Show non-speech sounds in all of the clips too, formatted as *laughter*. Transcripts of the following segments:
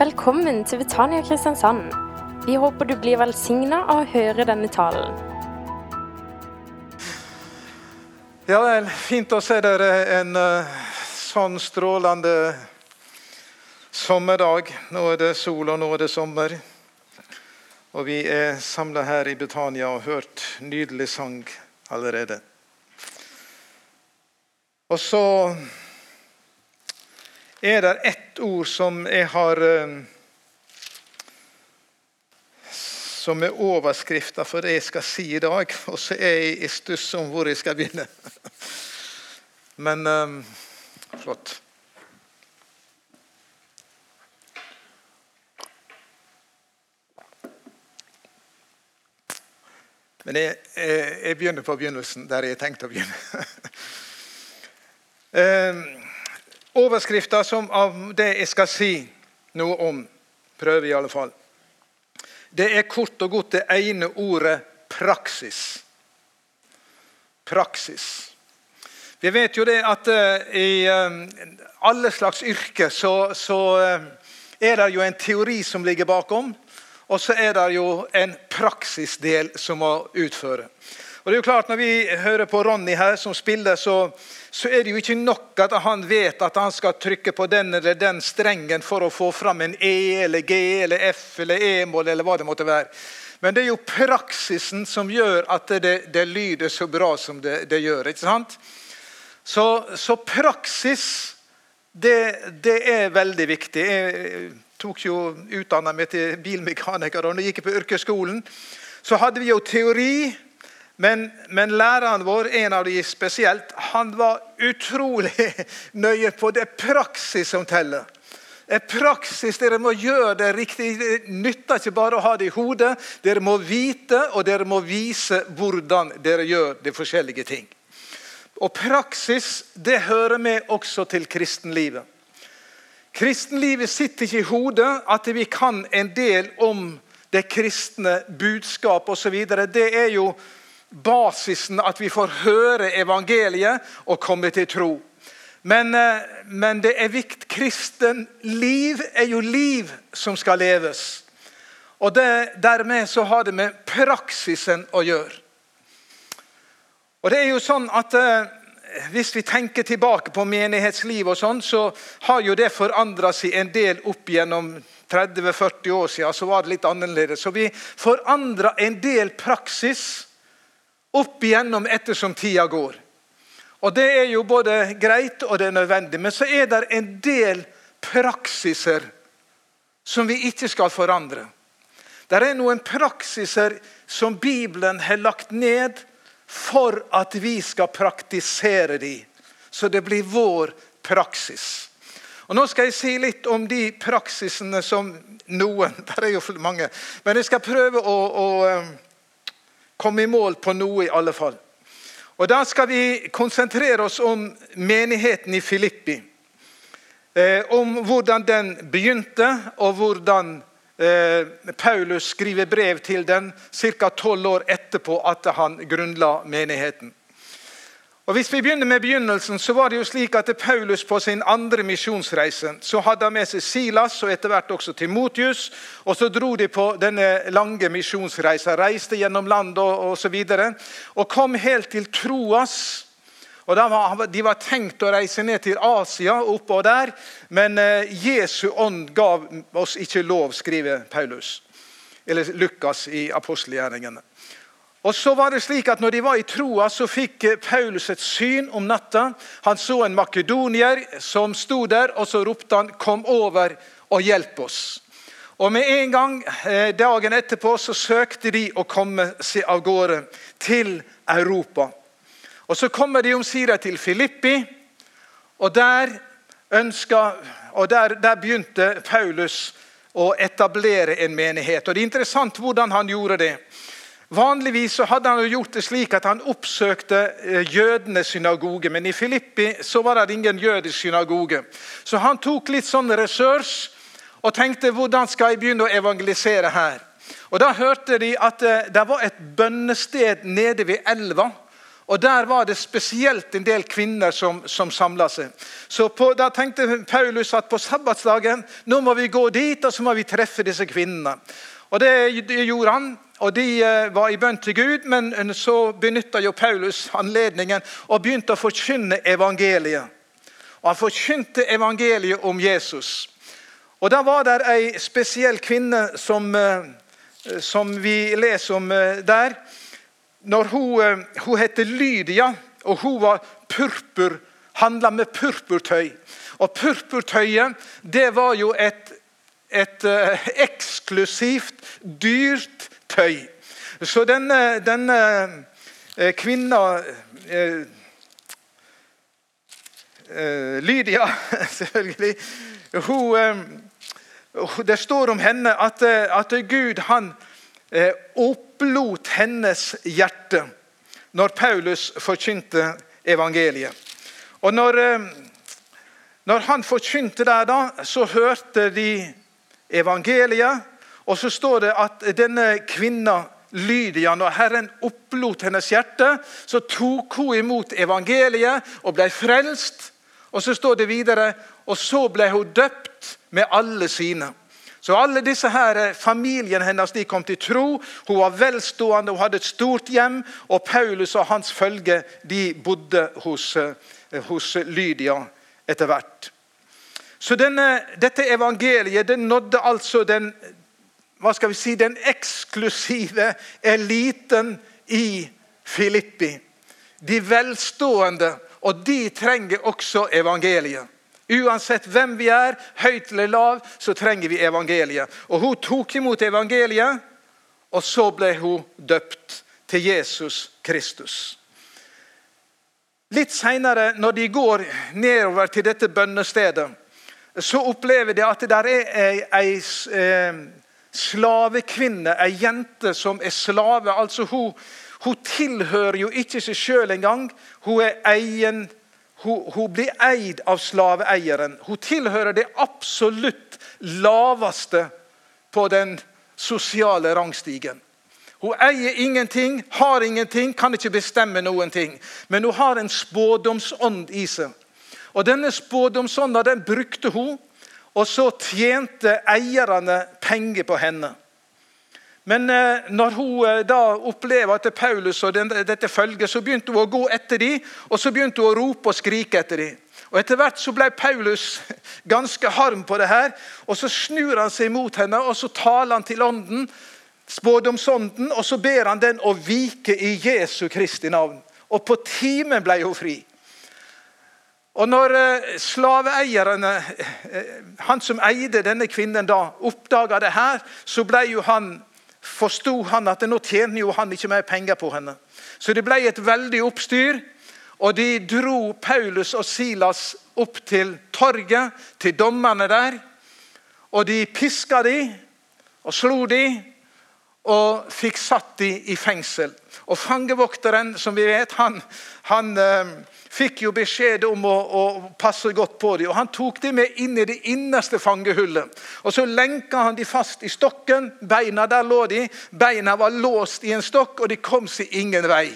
Velkommen til Betania Kristiansand. Vi håper du blir velsigna av å høre denne talen. Ja, det er fint å se dere en eh, sånn strålende sommerdag. Nå er det sol, og nå er det sommer. Og vi er samla her i Betania og hørt nydelig sang allerede. Og så er det ett ord som jeg har eh, Som er overskrifta for det jeg skal si i dag. Og så er jeg i stuss om hvor jeg skal begynne. *laughs* Men um, flott. Men jeg, jeg, begynner på begynnelsen, der jeg tenkte å begynne. *laughs* Overskrifta av det jeg skal si noe om, prøver i alle fall, det er kort og godt det ene ordet praksis. Praksis. Vi vet jo det at uh, i uh, alle slags yrker så, så uh, er det jo en teori som ligger bakom. Og så er det jo en praksisdel som må utføre. Og det er jo klart Når vi hører på Ronny her som spiller, så, så, er det jo ikke nok at han vet at han skal trykke på den eller den strengen for å få fram en E eller G eller F eller E-mål eller hva det måtte være. Men det er jo praksisen som gjør at det, det lyder så bra som det, det gjør. ikke sant? Så, så praksis, det, det, er veldig viktig. Jeg tok jo utdanna meg til bilmekaniker, og når jeg gikk på yrkesskolen, så hadde vi jo teori men, men, læreren vår, en av de spesielt, han var utrolig *laughs* nøye på det praksis som teller. Det praksis, Dere må gjøre det riktig. Det nytter ikke bare å ha det i hodet. Dere må vite, og dere må vise hvordan dere gjør de forskjellige ting. Og Praksis det hører med også til kristenlivet. Kristenlivet sitter ikke i hodet at vi kan en del om det kristne budskap osv. Det er jo basisen at vi får høre evangeliet og komme til tro. Men, eh, men det er viktig. Kristen liv er jo liv som skal leves. Og det, Dermed så har det med praksisen å gjøre. Og det er jo sånn at eh, Hvis vi tenker tilbake på menighetslivet, og sånn, så har jo det forandra seg en del opp gjennom 30-40 år siden. Så var det litt annerledes. Så vi forandra en del praksis opp igjennom ettersom tida går. Og Det er jo både greit og det er nødvendig. Men så er det en del praksiser som vi ikke skal forandre. Det er noen praksiser som Bibelen har lagt ned for at vi skal praktisere dem. Så det blir vår praksis. Og Nå skal jeg si litt om de praksisene som noen *laughs* Der er jo mange. Men jeg skal prøve å, å komme i mål på noe, i alle fall. Og Da skal vi konsentrere oss om menigheten i Filippi. Eh, om hvordan den begynte, og hvordan eh, Paulus skriver brev til den ca. tolv år etterpå at han grunnla menigheten. Og Hvis vi begynner med begynnelsen, så var det jo slik at Paulus på sin andre misjonsreise så hadde han med seg Silas og etter hvert også Timotius. Og så dro de på denne lange misjonsreisa, reiste gjennom land og osv. Og, og kom helt til Troas. Og var, De var tenkt å reise ned til Asia, oppå der, men eh, Jesu ånd gav oss ikke lov, skriver Paulus. Eller Lukas i apostelgjerningene. Og så var det slik at når de var i troa, så fikk eh, Paulus et syn om natta. Han så en makedonier som sto der, og så ropte han 'Kom over og hjelp oss'. Og Med en gang eh, dagen etterpå så søkte de å komme seg av gårde til Europa. Og Så kommer de omsider til Filippi, og der, ønska, og der, der begynte Paulus å etablere en menighet. Og Det er interessant hvordan han gjorde det. Vanligvis hadde han jo gjort det slik at han oppsøkte eh, jødenes synagoge. Men i Filippi var det ingen jødisk synagoge. Så han tok litt sånn ressurs og tenkte hvordan skal jeg begynne å evangelisere her. Og Da hørte de at eh, det var et bønnested nede ved elva. Og Der var det spesielt en del kvinner som, som samla seg. Så på, Da tenkte Paulus at på sabbatsdagen nå må vi gå dit og så må vi treffe disse kvinnene. Og det gjorde han. Og De eh, var i bønn til Gud, men så benytta Paulus anledningen og begynte å forkynne evangeliet. Og Han forkynte evangeliet om Jesus. Og Da var det ei spesiell kvinne som, eh, som vi leser om eh, der. Når hun, hun heter Lydia, og hun var purpur, handla med purpurtøy. Og Purpurtøyet det var jo et, et eksklusivt, dyrt tøy. Så denne, denne eh, kvinna eh, eh, Lydia, *laughs* selvfølgelig hun, Det står om henne at, at Gud han opplot hennes hjerte når Paulus forkynte evangeliet. Og når, når han forkynte der, da, så hørte de evangeliet. Og så står det at denne kvinna Lydia, når Herren opplot hennes hjerte, så tok hun imot evangeliet og ble frelst. Og så står det videre og så ble hun døpt med alle sine. Så alle disse her, eh, Familien hennes de kom til tro. Hun var velstående, hun hadde et stort hjem. Og Paulus og hans følge de bodde hos, eh, hos Lydia etter hvert. Så denne, Dette evangeliet det nådde altså den, hva skal vi si, den eksklusive eliten i Filippi. De velstående. Og de trenger også evangeliet. Uansett hvem vi er, høyt eller lav, så trenger vi evangeliet. Og Hun tok imot evangeliet, og så ble hun døpt til Jesus Kristus. Litt seinere, når de går nedover til dette bønnestedet, så opplever de at det der er ei, ei slavekvinne, ei jente som er slave. Altså hun, hun tilhører jo ikke seg sjøl engang. Hun, hun, hun, blir eid av slaveeieren. Hun tilhører det absolutt laveste på den sosiale rangstigen. Hun eier ingenting, har ingenting, kan ikke bestemme noen ting. Men hun har en spådomsånd i seg. Og Denne spådomsånda den brukte hun og så tjente eierne penger på henne. Men eh, når hun eh, da opplever at Paulus og dette følget, så begynte hun å gå etter dem, og så begynte hun å rope og skrike etter dem. Og Etter hvert så ble Paulus *laughs* ganske harm på det her. og Så snur han seg mot henne og så taler han til ånden, spådomsånden, og så ber han den å vike i Jesu Kristi navn. Og på timen ble hun fri. Og når eh, slaveeierne, eh, han som eide denne kvinnen, da oppdaga det her, så ble han, forsto han at nå tjener jo han ikke mer penger på henne. Så det ble et veldig oppstyr. Og de dro Paulus og Silas opp til torget, til dommerne der. Og de piska de og slo de og fikk satt de i fengsel. Og fangevokteren, som vi vet, han, han eh, fikk jo beskjed om å, å, passe godt på dem. og Han tok dem med inn i det innerste fangehullet. Og Så lenka han dem fast i stokken. Beina der lå de. Beina var låst i en stokk, og de kom seg ingen vei.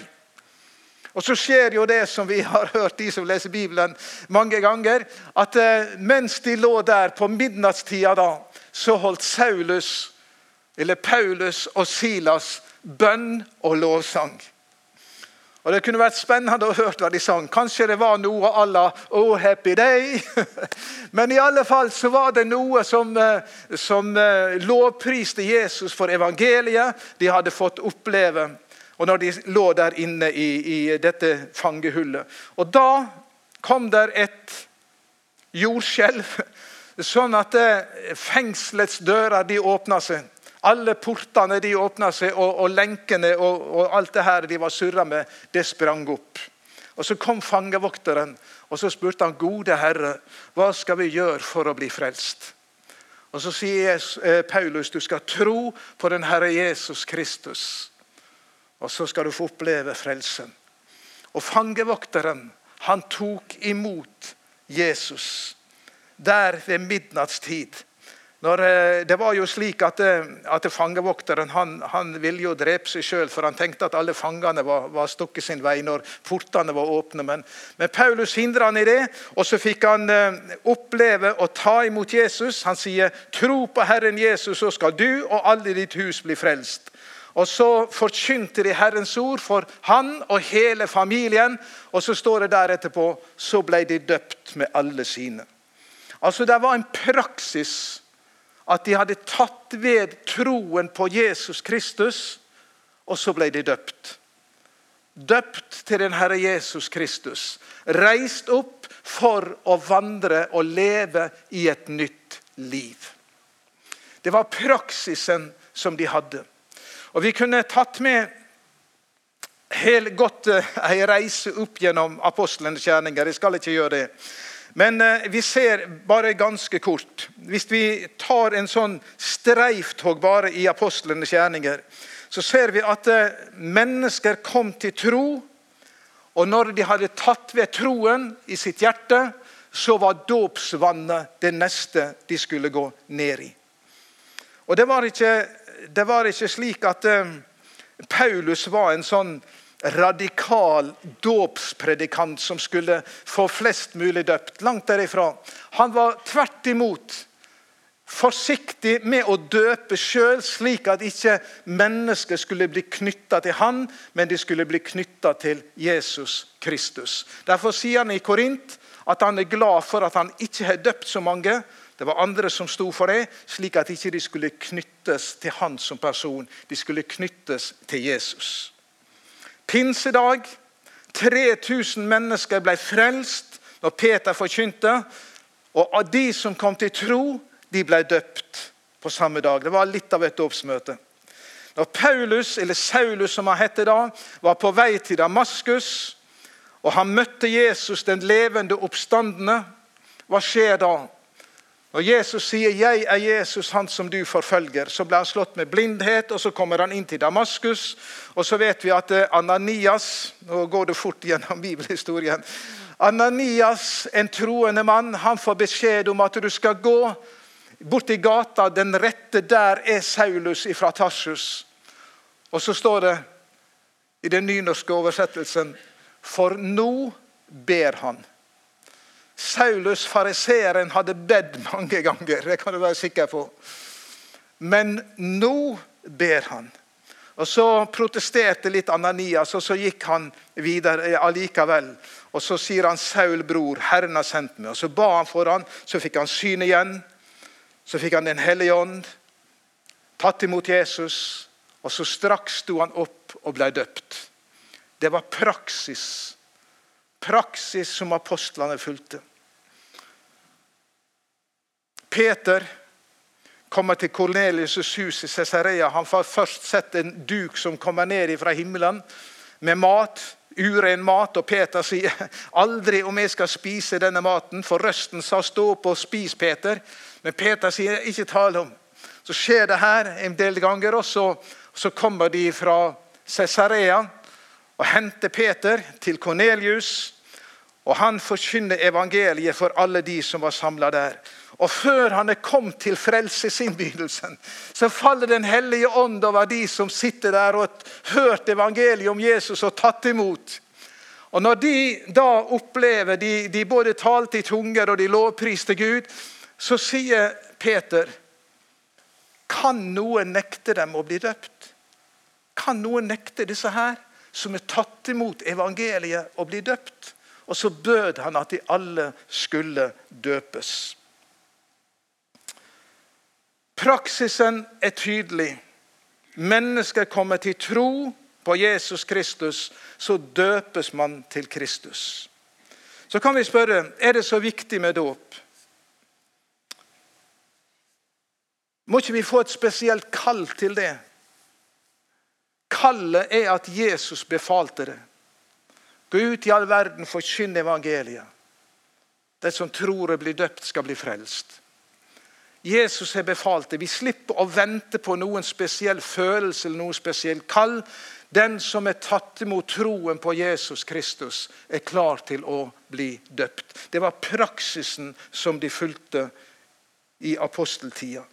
Og Så skjer jo det som vi har hørt, de som leser Bibelen mange ganger, at eh, mens de lå der på midnattstida, da, så holdt Saulus, eller Paulus og Silas bønn og lovsang. Og Det kunne vært spennende å høre hva de sang. Kanskje det var noe à la Oh, happy day. *laughs* Men i alle fall så var det noe som, eh, som eh, lovpriste Jesus for evangeliet. De hadde fått oppleve og når de lå der inne i, i dette fangehullet. Og Da kom der et jordskjelv, *laughs* sånn at eh, fengselets dører de åpna seg. Alle portene de åpna seg, og, og lenkene og, og, alt det her de var surra med, det sprang opp. Og Så kom fangevokteren og så spurte han, gode herre, hva skal vi gjøre for å bli frelst? Og Så sier eh, Paulus du skal tro på den Herre Jesus Kristus. Og så skal du få oppleve frelsen. Og Fangevokteren han tok imot Jesus der ved midnattstid Når, eh, det var jo slik at, eh, at Fangevokteren han, han, ville jo drepe seg sjøl, for han tenkte at alle fangene var, var stukket sin vei når portene var åpne. Men, men Paulus hindra han i det, og så fikk han eh, oppleve å ta imot Jesus. Han sier, 'Tro på Herren Jesus, så skal du og alle ditt hus bli frelst'. Og Så forkynte de Herrens ord for han og hele familien. Og så står det der etterpå så ble de døpt med alle sine. Altså Det var en praksis at de hadde tatt ved troen på Jesus Kristus, og så ble de døpt. Døpt til den Herre Jesus Kristus. Reist opp for å vandre og leve i et nytt liv. Det var praksisen som de hadde. Og Vi kunne tatt med helt godt eh, ei reise opp gjennom apostlenes gjerninger. Jeg skal ikke gjøre det. Men eh, vi ser bare ganske kort Hvis vi tar en sånn streiftog bare i apostlenes gjerninger, så ser vi at eh, mennesker kom til tro. Og når de hadde tatt ved troen i sitt hjerte, så var dåpsvannet det neste de skulle gå ned i. Og Det var ikke, det var ikke slik at eh, Paulus var en sånn radikal dåpspredikant som skulle få flest mulig døpt. Langt derifra. Han var tvert imot forsiktig med å døpe sjøl, slik at ikke mennesker skulle bli knytta til han, men de skulle bli knytta til Jesus Kristus. Derfor sier han i Korint at han er glad for at han ikke har døpt så mange. Det var andre som sto for det, slik at ikke de skulle knyttes til han som person. De skulle knyttes til Jesus. Pinsedag. 3000 mennesker ble frelst når Peter forkynte. Og av de som kom til tro, de ble døpt på samme dag. Det var litt av et dåpsmøte. Når Paulus, eller Saulus som han het da, var på vei til Damaskus, og han møtte Jesus, den levende oppstandende, hva skjer da? Når Jesus sier 'Jeg er Jesus, han som du forfølger', så ble han slått med blindhet, og så kommer han inn til Damaskus. Og så vet vi at eh, Ananias Nå går det fort gjennom *laughs* bibelhistorien. Ananias, en troende mann, han får beskjed om at du skal gå bort i gata. Den rette der er Saulus ifra Tarsus. Og så står det i den nynorske oversettelsen For nå ber han. Saulus, fariseeren, hadde bedt mange ganger. Det kan du være sikker på. Men nå ber han. Og Så protesterte litt Ananias, og så gikk han videre allikevel. Og Så sier han, 'Saul, bror, Herren har sendt meg.' Og Så ba han for han, så fikk han syn igjen. Så fikk han Den hellige ånd, tatt imot Jesus, og så straks sto han opp og ble døpt. Det var praksis praksis som apostlene fulgte. Peter kommer til Kornelius' hus i Cesarea. Han får først sett en duk som kommer ned fra himmelen med mat, uren mat. Og Peter sier aldri om jeg skal spise denne maten, for røsten sa stå opp og spis, Peter. Men Peter sier ikke tale om. Så skjer det her en del ganger, og så, så kommer de fra Cesarea og henter Peter til Kornelius. Og Han forkynner evangeliet for alle de som var samla der. Og Før han er kommet til frelsesinnbydelsen, så faller Den hellige ånd over de som sitter der og har hørt evangeliet om Jesus og tatt imot. Og Når de da opplever de, de både talte i tunger og de lovpriste Gud, så sier Peter Kan noen nekte dem å bli døpt? Kan noen nekte disse her, som er tatt imot evangeliet, å bli døpt? Og så bød han at de alle skulle døpes. Praksisen er tydelig. Mennesker kommer til tro på Jesus Kristus, så døpes man til Kristus. Så kan vi spørre er det så viktig med dåp. Må ikke vi få et spesielt kall til det? Kallet er at Jesus befalte det. Gå ut i all verden, forkynn evangeliet. De som tror og blir døpt, skal bli frelst. Jesus har befalt det. Vi slipper å vente på noen spesiell følelse eller noen spesiell kall. Den som er tatt imot troen på Jesus Kristus, er klar til å bli døpt. Det var praksisen som de fulgte i aposteltida.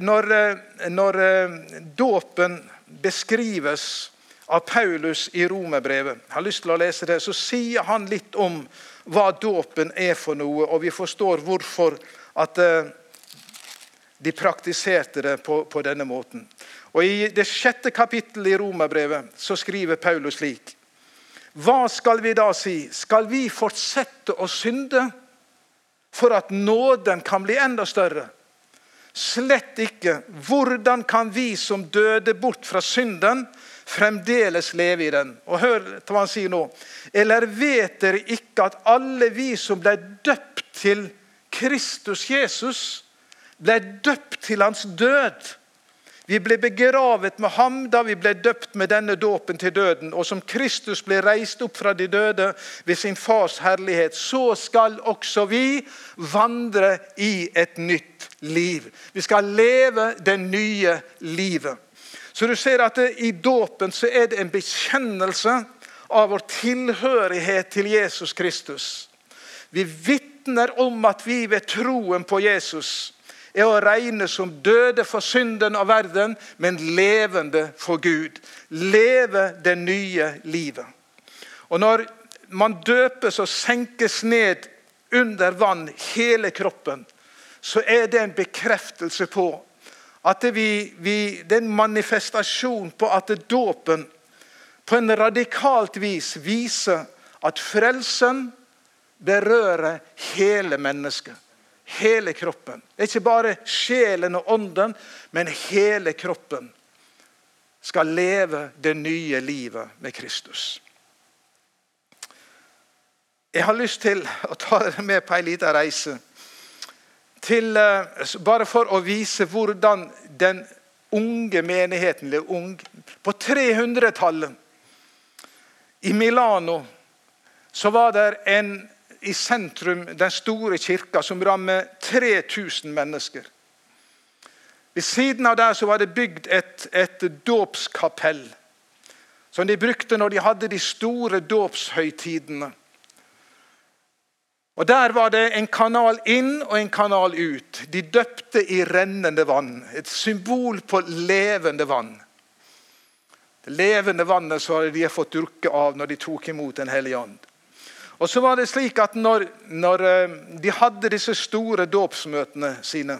Når, eh, når eh, dåpen beskrives av Paulus i romerbrevet, jeg har lyst til å lese det, så sier han litt om hva dåpen er for noe, og vi forstår hvorfor at eh, de praktiserte det på, på denne måten. Og I det sjette kapittelet i romerbrevet så skriver Paulus slik. Hva skal vi da si? Skal vi fortsette å synde for at nåden kan bli enda større? Slett ikke. Hvordan kan vi som døde bort fra synden, fremdeles leve i den? Og Hør hva han sier nå. Eller vet dere ikke at alle vi som ble døpt til Kristus Jesus, ble døpt til hans død? Vi ble begravet med ham da vi ble døpt med denne dåpen til døden. Og som Kristus ble reist opp fra de døde ved sin fars herlighet, så skal også vi vandre i et nytt liv. Vi skal leve det nye livet. Så du ser at det, I dåpen så er det en bekjennelse av vår tilhørighet til Jesus Kristus. Vi vitner om at vi ved troen på Jesus er å regne som døde for synden av verden, men levende for Gud. Leve det nye livet. Og Når man døpes og senkes ned under vann, hele kroppen, så er det en bekreftelse på at vi, vi, det er en manifestasjon på at dåpen på en radikalt vis viser at frelsen berører hele mennesket hele kroppen. Det er ikke bare sjelen og ånden, men hele kroppen skal leve det nye livet med Kristus. Jeg har lyst til å ta dere med på ei lita reise. Til, eh, bare for å vise hvordan den unge menigheten ble ung, På 300-tallet i Milano så var det en i sentrum den store kirka, som rammer 3000 mennesker. Ved siden av der så var det bygd et, et dåpskapell som de brukte når de hadde de store dåpshøytidene. Og Der var det en kanal inn og en kanal ut. De døpte i rennende vann. Et symbol på levende vann. Det levende vannet som de har fått drukke av når de tok imot Den hellige ånd. Og så var det slik at når, når eh, de hadde disse store dåpsmøtene sine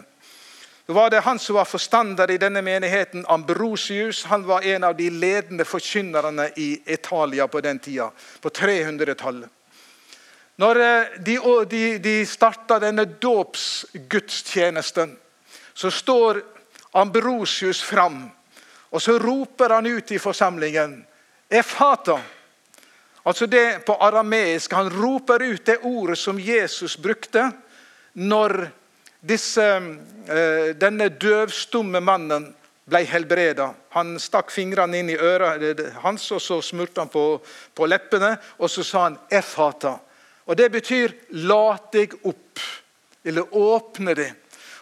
så var det Han som var forstander i denne menigheten, Ambrosius, han var en av de ledende forkynnerne i Italia på den tida, på 300-tallet. Når eh, de, de, de starta denne dåpsgudstjenesten, så står Ambrosius fram, og så roper han ut i forsamlingen Efata. Altså det på arameisk. Han roper ut det ordet som Jesus brukte når disse, eh, denne døvstumme mannen ble helbreda. Han stakk fingrene inn i øret hans, og så smurte han på, på leppene. Og så sa han 'Efata'. Og Det betyr 'lat deg opp', eller 'åpne deg'.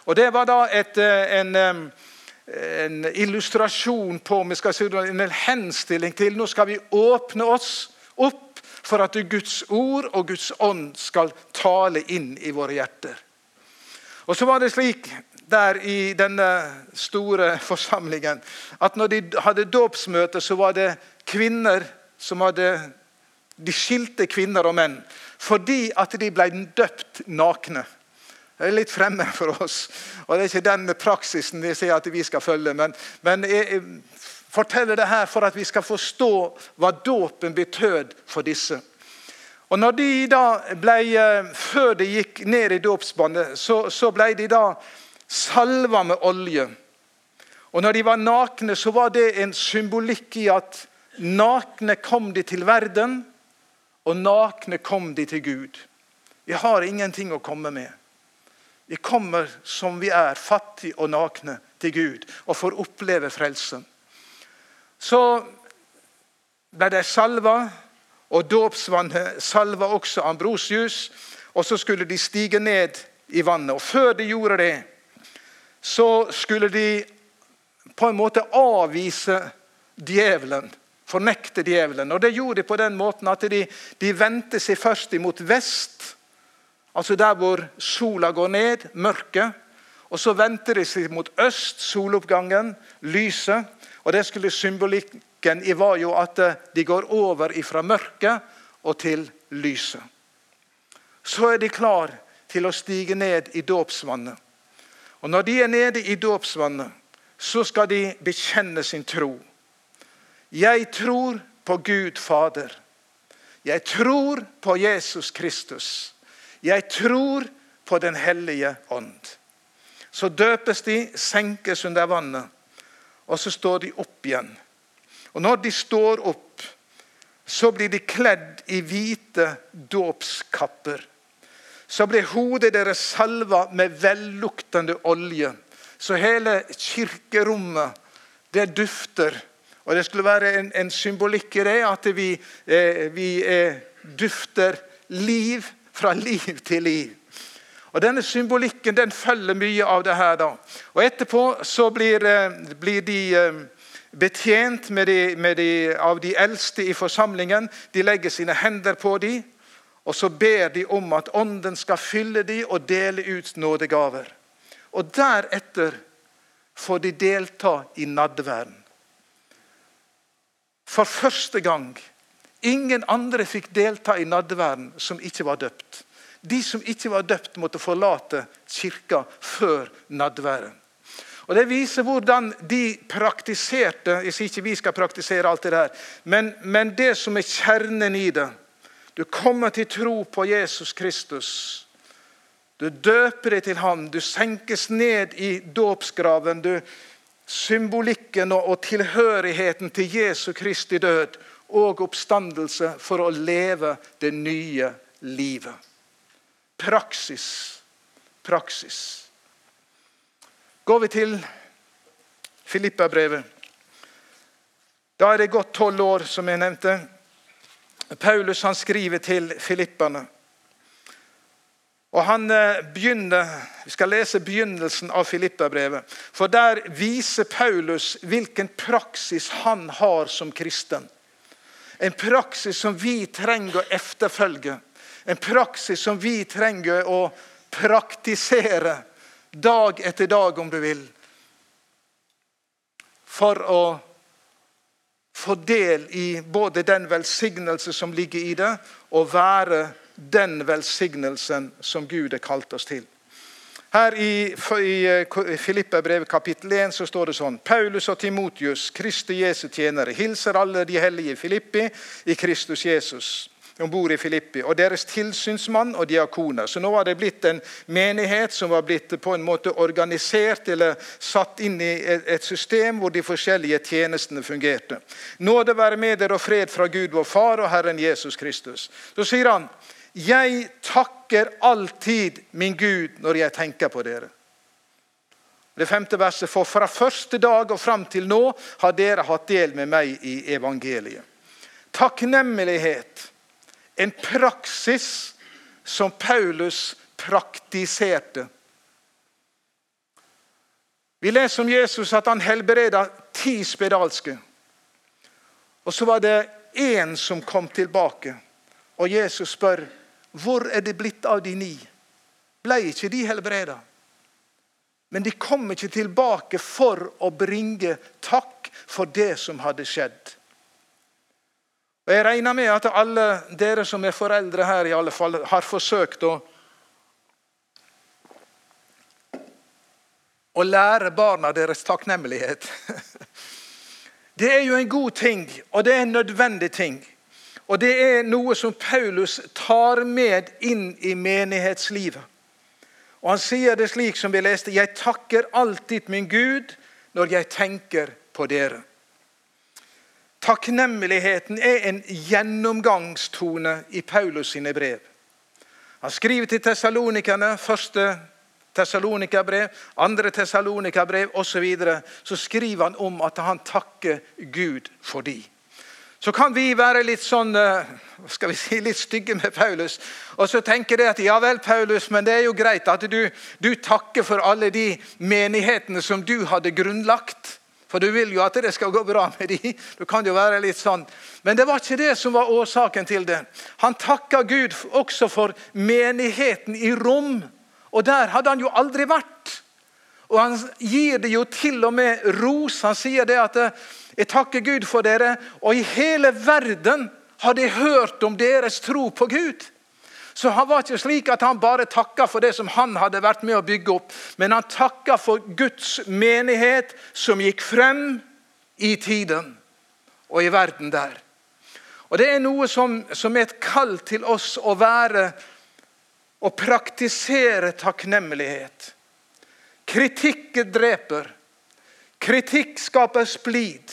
Og Det var da et, eh, en, en illustrasjon på vi skal si, en henstilling til nå skal vi åpne oss opp for at Guds ord og Guds ånd skal tale inn i våre hjerter. Og så var det slik der i denne store *laughs* forsamlingen at når de hadde dåpsmøte, så var det kvinner som hadde De skilte kvinner og menn fordi at de ble døpt nakne. Det er litt fremme for oss. og Det er ikke den praksisen de sier at vi skal følge. Men, men jeg, forteller det her for at vi skal forstå hva dåpen betød for disse. Og når de da ble, eh, Før de gikk ned i dåpsbåndet, så, så ble de da salva med olje. Og når de var nakne, så var det en symbolikk i at nakne kom de til verden, og nakne kom de til Gud. Vi har ingenting å komme med. Vi kommer som vi er, fattige og nakne, til Gud og får oppleve frelsen. Så ble de salva, og dåpsvannet salva også Ambrosius. Og så skulle de stige ned i vannet. Og før de gjorde det, så skulle de på en måte avvise djevelen. Fornekte djevelen. Og Det gjorde de på den måten at de, de vendte seg først imot vest, altså der hvor sola går ned, mørket. Og så vendte de seg mot øst, soloppgangen, lyset. Og det skulle symbolikken i var jo at eh, de går over fra mørket og til lyset. Så er de klar til å stige ned i dåpsvannet. Og når de er nede i dåpsvannet, så skal de bekjenne sin tro. Jeg tror på Gud Fader. Jeg tror på Jesus Kristus. Jeg tror på Den hellige ånd. Så døpes de, senkes under vannet, og så står de opp igjen. Og Når de står opp, så blir de kledd i hvite dåpskapper. Så blir hodet deres salva med velluktende olje. Så hele kirkerommet, det dufter. Og Det skulle være en, en symbolikk i det, at vi, eh, vi eh, dufter liv fra liv til liv. Og Denne symbolikken den følger mye av det her. da. Og Etterpå så blir, eh, blir de eh, betjent med de, med de, av de eldste i forsamlingen. De legger sine hender på dem, og så ber de om at Ånden skal fylle dem og dele ut nådegaver. Og Deretter får de delta i nadverden. For første gang. Ingen andre fikk delta i nadverden som ikke var døpt. De som ikke var døpt, måtte forlate kirka før nadværen. Og Det viser hvordan de praktiserte Jeg sier ikke vi skal praktisere alt det der, men, men det som er kjernen i det Du kommer til tro på Jesus Kristus. Du døper deg til ham, du senkes ned i dåpsgraven. Symbolikken og, tilhørigheten til Jesu Kristi død og oppstandelse for å leve det nye livet. Praksis. Praksis. Går vi til Filippa-brevet. Da er det gått tolv år, som jeg nevnte. Paulus han skriver til filipperne. Og han eh, begynner, Vi skal lese begynnelsen av Filippa-brevet. For Der viser Paulus hvilken praksis han har som kristen. En praksis som vi trenger å efterfølge. En praksis som vi trenger å praktisere dag etter dag, om du vil. For å få del i både den velsignelse som ligger i det, og være den velsignelsen som Gud har kalt oss til. Her I, i Filippa kapittel 1 så står det sånn Paulus og Timotius, Kristi Jesu tjenere, hilser alle de hellige Filippi i Kristus Jesus om bord i Filippi, og deres tilsynsmann og diakoner. Så nå var det blitt en menighet som var blitt på en måte organisert eller satt inn i et system hvor de forskjellige tjenestene fungerte. Nåde være med dere og fred fra Gud vår Far og Herren Jesus Kristus. Så sier han, 'Jeg takker alltid min Gud når jeg tenker på dere'. Det femte verset, For fra første dag og fram til nå har dere hatt del med meg i evangeliet. Takknemlighet en praksis som Paulus praktiserte. Vi leser om Jesus at han helbreda ti spedalske. Og Så var det én som kom tilbake. Og Jesus spør hvor er det blitt av de ni. Ble ikke de helbreda? Men de kom ikke tilbake for å bringe takk for det som hadde skjedd. Og Jeg regner med at alle dere som er foreldre her, i alle fall har forsøkt å å lære barna deres takknemlighet. *laughs* Det er jo en god ting, og det er en nødvendig ting. Og det er noe som Paulus tar med inn i menighetslivet. Og Han sier det slik som vi leste.: Jeg takker alltid min Gud når jeg tenker på dere. Takknemligheten er en gjennomgangstone i Paulus sine brev. Han skriver til tessalonikerne, første Tessalonika-brev, andre tessalonikerbrev osv. Så, videre, så skriver han om at han takker Gud for de. Så kan vi være litt sånn, eh, skal vi si, litt stygge med Paulus. Og så tenker de at ja vel, Paulus, men det er jo greit at du, du takker for alle de menighetene som du hadde grunnlagt. For du vil jo at det skal gå bra med de. Du kan jo være litt sånn. Men det var ikke det som var årsaken til det. Han takka Gud også for menigheten i Rom. Og der hadde han jo aldri vært. Og han gir det jo til og med ros. Han sier det at jeg takker Gud for dere, og i hele verden har de hørt om deres tro på Gud. Så han var ikke slik at han bare takka for det som han hadde vært med å bygge opp, men han takka for Guds menighet som gikk frem i tiden og i verden der. Og Det er noe som, som er et kall til oss å være og praktisere takknemlighet. Kritikk dreper. Kritikk skaper splid.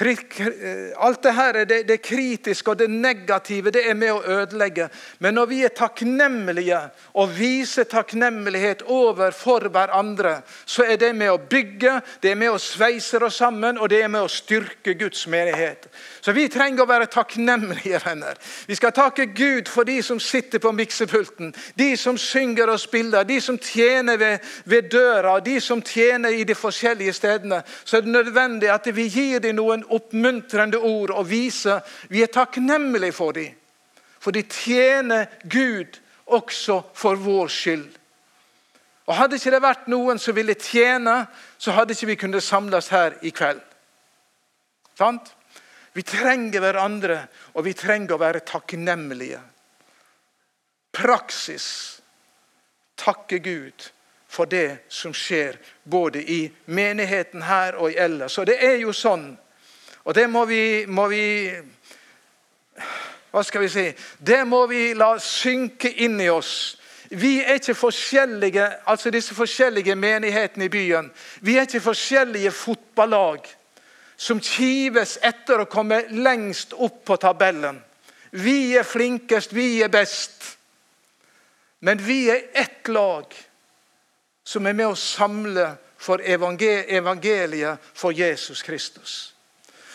Eh, alt det her, det, det kritiske og det negative det er med å ødelegge. Men når vi er takknemlige og viser takknemlighet overfor hverandre, så er det med å bygge, det er med å sveise oss sammen, og det er med å styrke Guds menighet. Så vi trenger å være takknemlige, venner. Vi skal takke Gud for de som sitter på miksepulten, de som synger og spiller, de som tjener ved, ved døra, de som tjener i de forskjellige stedene. Så er det nødvendig at vi gir dem noen oppmuntrende ord og vise vi er takknemlige for dem. For de tjener Gud også for vår skyld. Og Hadde ikke det vært noen som ville tjene, så hadde ikke vi kunnet samles her i kveld. Sant? Vi trenger hverandre, og vi trenger å være takknemlige. Praksis. Takke Gud for det som skjer både i menigheten her og i ellers. Og det er jo sånn og det må vi, må vi Hva skal vi si? Det må vi la synke inn i oss. Vi er ikke forskjellige, altså disse forskjellige menighetene i byen. Vi er ikke forskjellige fotballag som kives etter å komme lengst opp på tabellen. Vi er flinkest, vi er best. Men vi er ett lag som er med å samle for evangeliet for Jesus Kristus.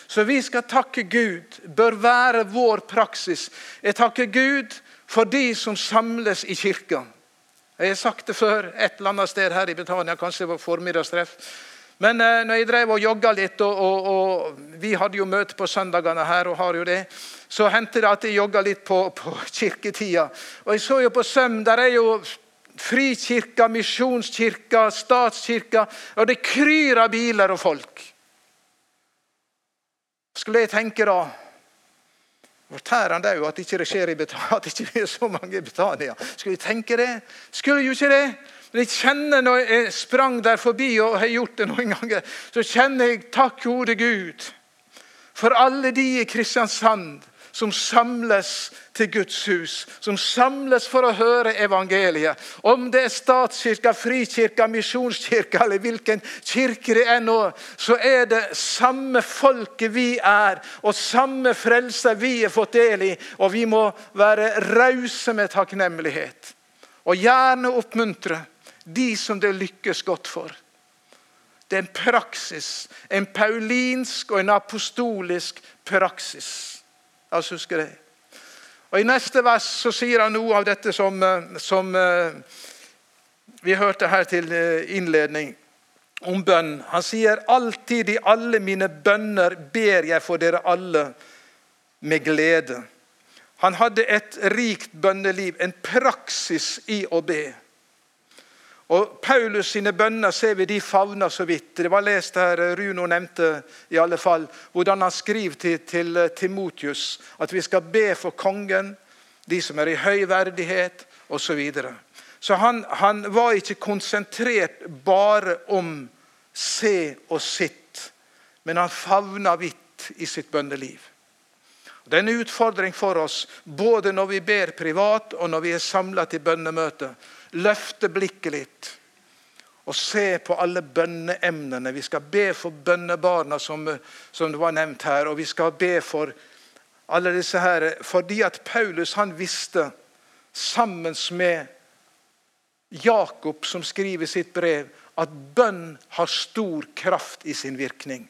Så vi skal takke Gud, bør være vår praksis. Jeg takker Gud for de som samles i kirka. Jeg har sagt det før et eller annet sted her i Betania, kanskje det var formiddagstreff. Men eh, når jeg drev og jogga litt, og, og, og, vi hadde jo møte på søndagene her, og har jo det, så hendte det at jeg jogga litt på, på kirketida. Og jeg så jo på Søm, der er jo frikirka, misjonskirka, statskirka, og det kryr av biler og folk. Skulle jeg tenke da Fortærende òg at ikke det skjer i Betania, *laughs* at ikke det er så mange i Betania. Skulle jeg tenke det? Skulle jo ikke det. Men jeg kjenner når jeg sprang der forbi og har gjort det noen ganger, så kjenner jeg takk, gode Gud, for alle de i Kristiansand som samles til Guds hus, som samles for å høre evangeliet. Om det er statskirka, frikirka, misjonskirka eller hvilken kirke det er nå, så er det samme folket vi er, og samme frelse vi er fått del i. Og vi må være rause med takknemlighet. Og gjerne oppmuntre de som det lykkes godt for. Det er en praksis, en paulinsk og en apostolisk praksis. La oss huske det. Og I neste vers så sier han noe av dette som, eh, som eh, vi hørte her til eh, innledning om bønn. Han sier alltid i alle mine bønner ber jeg for dere alle med glede. Han hadde et rikt bønneliv, en praksis i å be. Og Paulus sine bønner ser vi de favner så vidt. Det var lest her, Runo nevnte i alle fall, hvordan han skriver til, til eh, Timotius at vi skal be for kongen, de som er i høy verdighet osv. Så, videre. så han, han var ikke konsentrert bare om se og sitt, men han favna vidt i sitt bønneliv. Det er en utfordring for oss, både når vi ber privat og når vi er samla til bønnemøte løfte blikket litt og se på alle bønneemnene. Vi skal be for bønnebarna, som, som det var nevnt her. Og vi skal be for alle disse her. Fordi at Paulus han visste, sammen med Jakob, som skriver sitt brev, at bønn har stor kraft i sin virkning.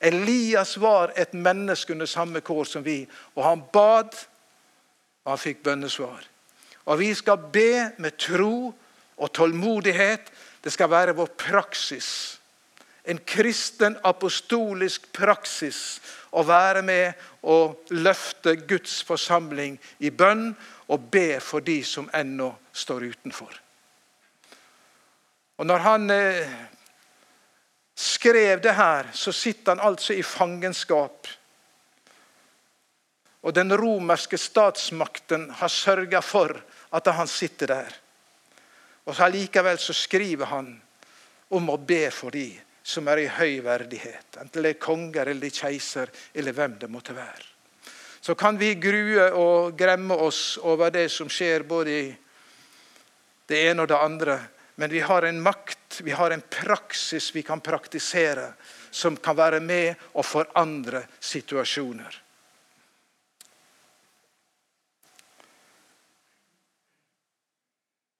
Elias var et menneske under samme kår som vi, og han bad, og han fikk bønnesvar. Og vi skal be med tro og tålmodighet. Det skal være vår praksis. En kristen apostolisk praksis å være med og løfte Guds forsamling i bønn og be for de som ennå står utenfor. Og når han eh, skrev det her, så sitter han altså i fangenskap. Og den romerske statsmakten har sørga for at han sitter der. Og så Allikevel så skriver han om å be for de som er i høy verdighet. Enten det er konger eller keiser eller hvem det måtte være. Så kan vi grue og gremme oss over det som skjer både i det ene og det andre. Men vi har en makt, vi har en praksis vi kan praktisere, som kan være med og forandre situasjoner.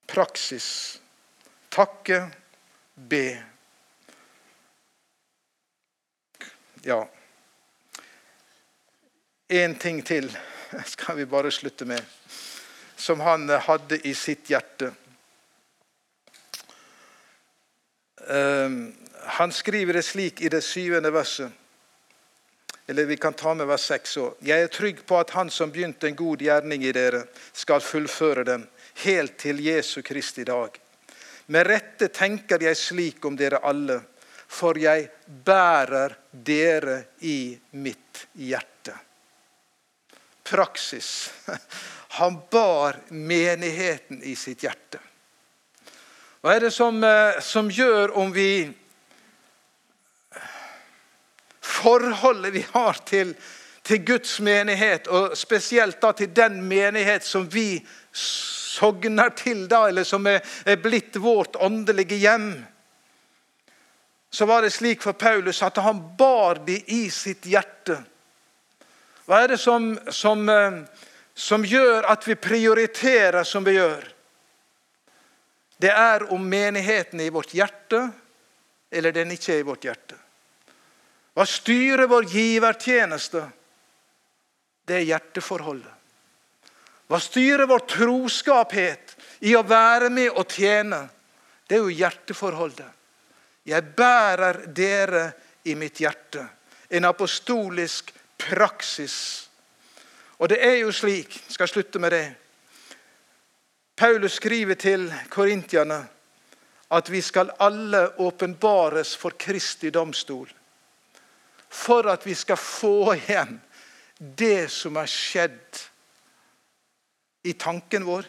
Praksis. Takke, be. Ja. Én ting til *laughs* skal vi bare slutte med, som han hadde i sitt hjerte. Ehm, han skriver det slik i det syvende verset. Eller vi kan ta med vers seks òg. Jeg er trygg på at Han som begynte en god gjerning i dere, skal fullføre den helt til Jesu Kristi dag. Med rette tenker jeg slik om dere alle, for jeg bærer dere i mitt hjerte. Praksis. *laughs* Han bar menigheten i sitt hjerte. Hva er det som, eh, som gjør om vi Forholdet vi har til, til, Guds menighet, og spesielt da til den menighet som vi sogner til, da, eller som er, er blitt vårt åndelige hjem. Så var det slik for Paulus at han bar de i sitt hjerte. Hva er det som, som, eh, som gjør at vi prioriterer som vi gjør? Det er om menigheten er i vårt hjerte, eller den ikke er i vårt hjerte. Hva styrer vår givertjeneste? Det er hjerteforholdet. Hva styrer vår troskaphet i å være med og tjene? Det er jo hjerteforholdet. Jeg bærer dere i mitt hjerte. En apostolisk praksis. Og det er jo slik, skal jeg slutte med det Paulus skriver til korintierne at vi skal alle åpenbares for Kristi domstol. For at vi skal få igjen det som er skjedd i tanken vår,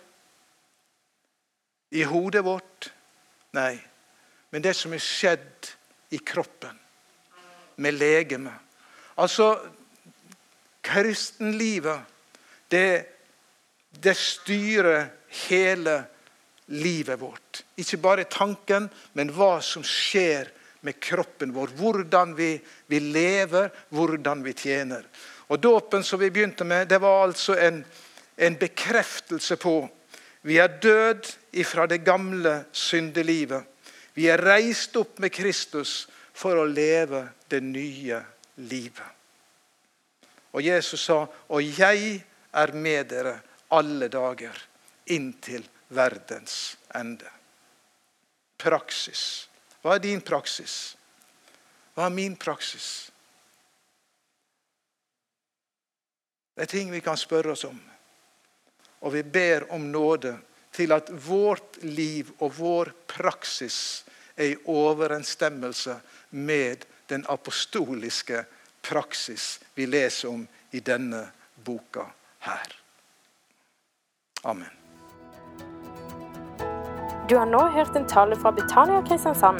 i hodet vårt. Nei, men det som er skjedd i kroppen, med legemet. Altså, kristenlivet, det, det styrer hele livet vårt. Ikke bare tanken, men hva som skjer med kroppen vår. Hvordan vi, vi lever, hvordan vi tjener. Og Dåpen som vi begynte med, det var altså en, en bekreftelse på vi er død ifra det gamle syndelivet. Vi er reist opp med Kristus for å leve det nye livet. Og Jesus sa, 'Og jeg er med dere alle dager' inntil verdens ende. Praksis. Hva er din praksis? Hva er min praksis? Det er ting vi kan spørre oss om. Og vi ber om nåde til at vårt liv og vår praksis er i overensstemmelse med den apostoliske praksis vi leser om i denne boka her. Amen. Du har nå hørt en tale fra Betania Kristiansand.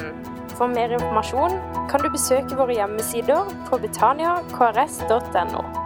For mer informasjon kan du besøke våre hjemmesider på betaniakrs.no.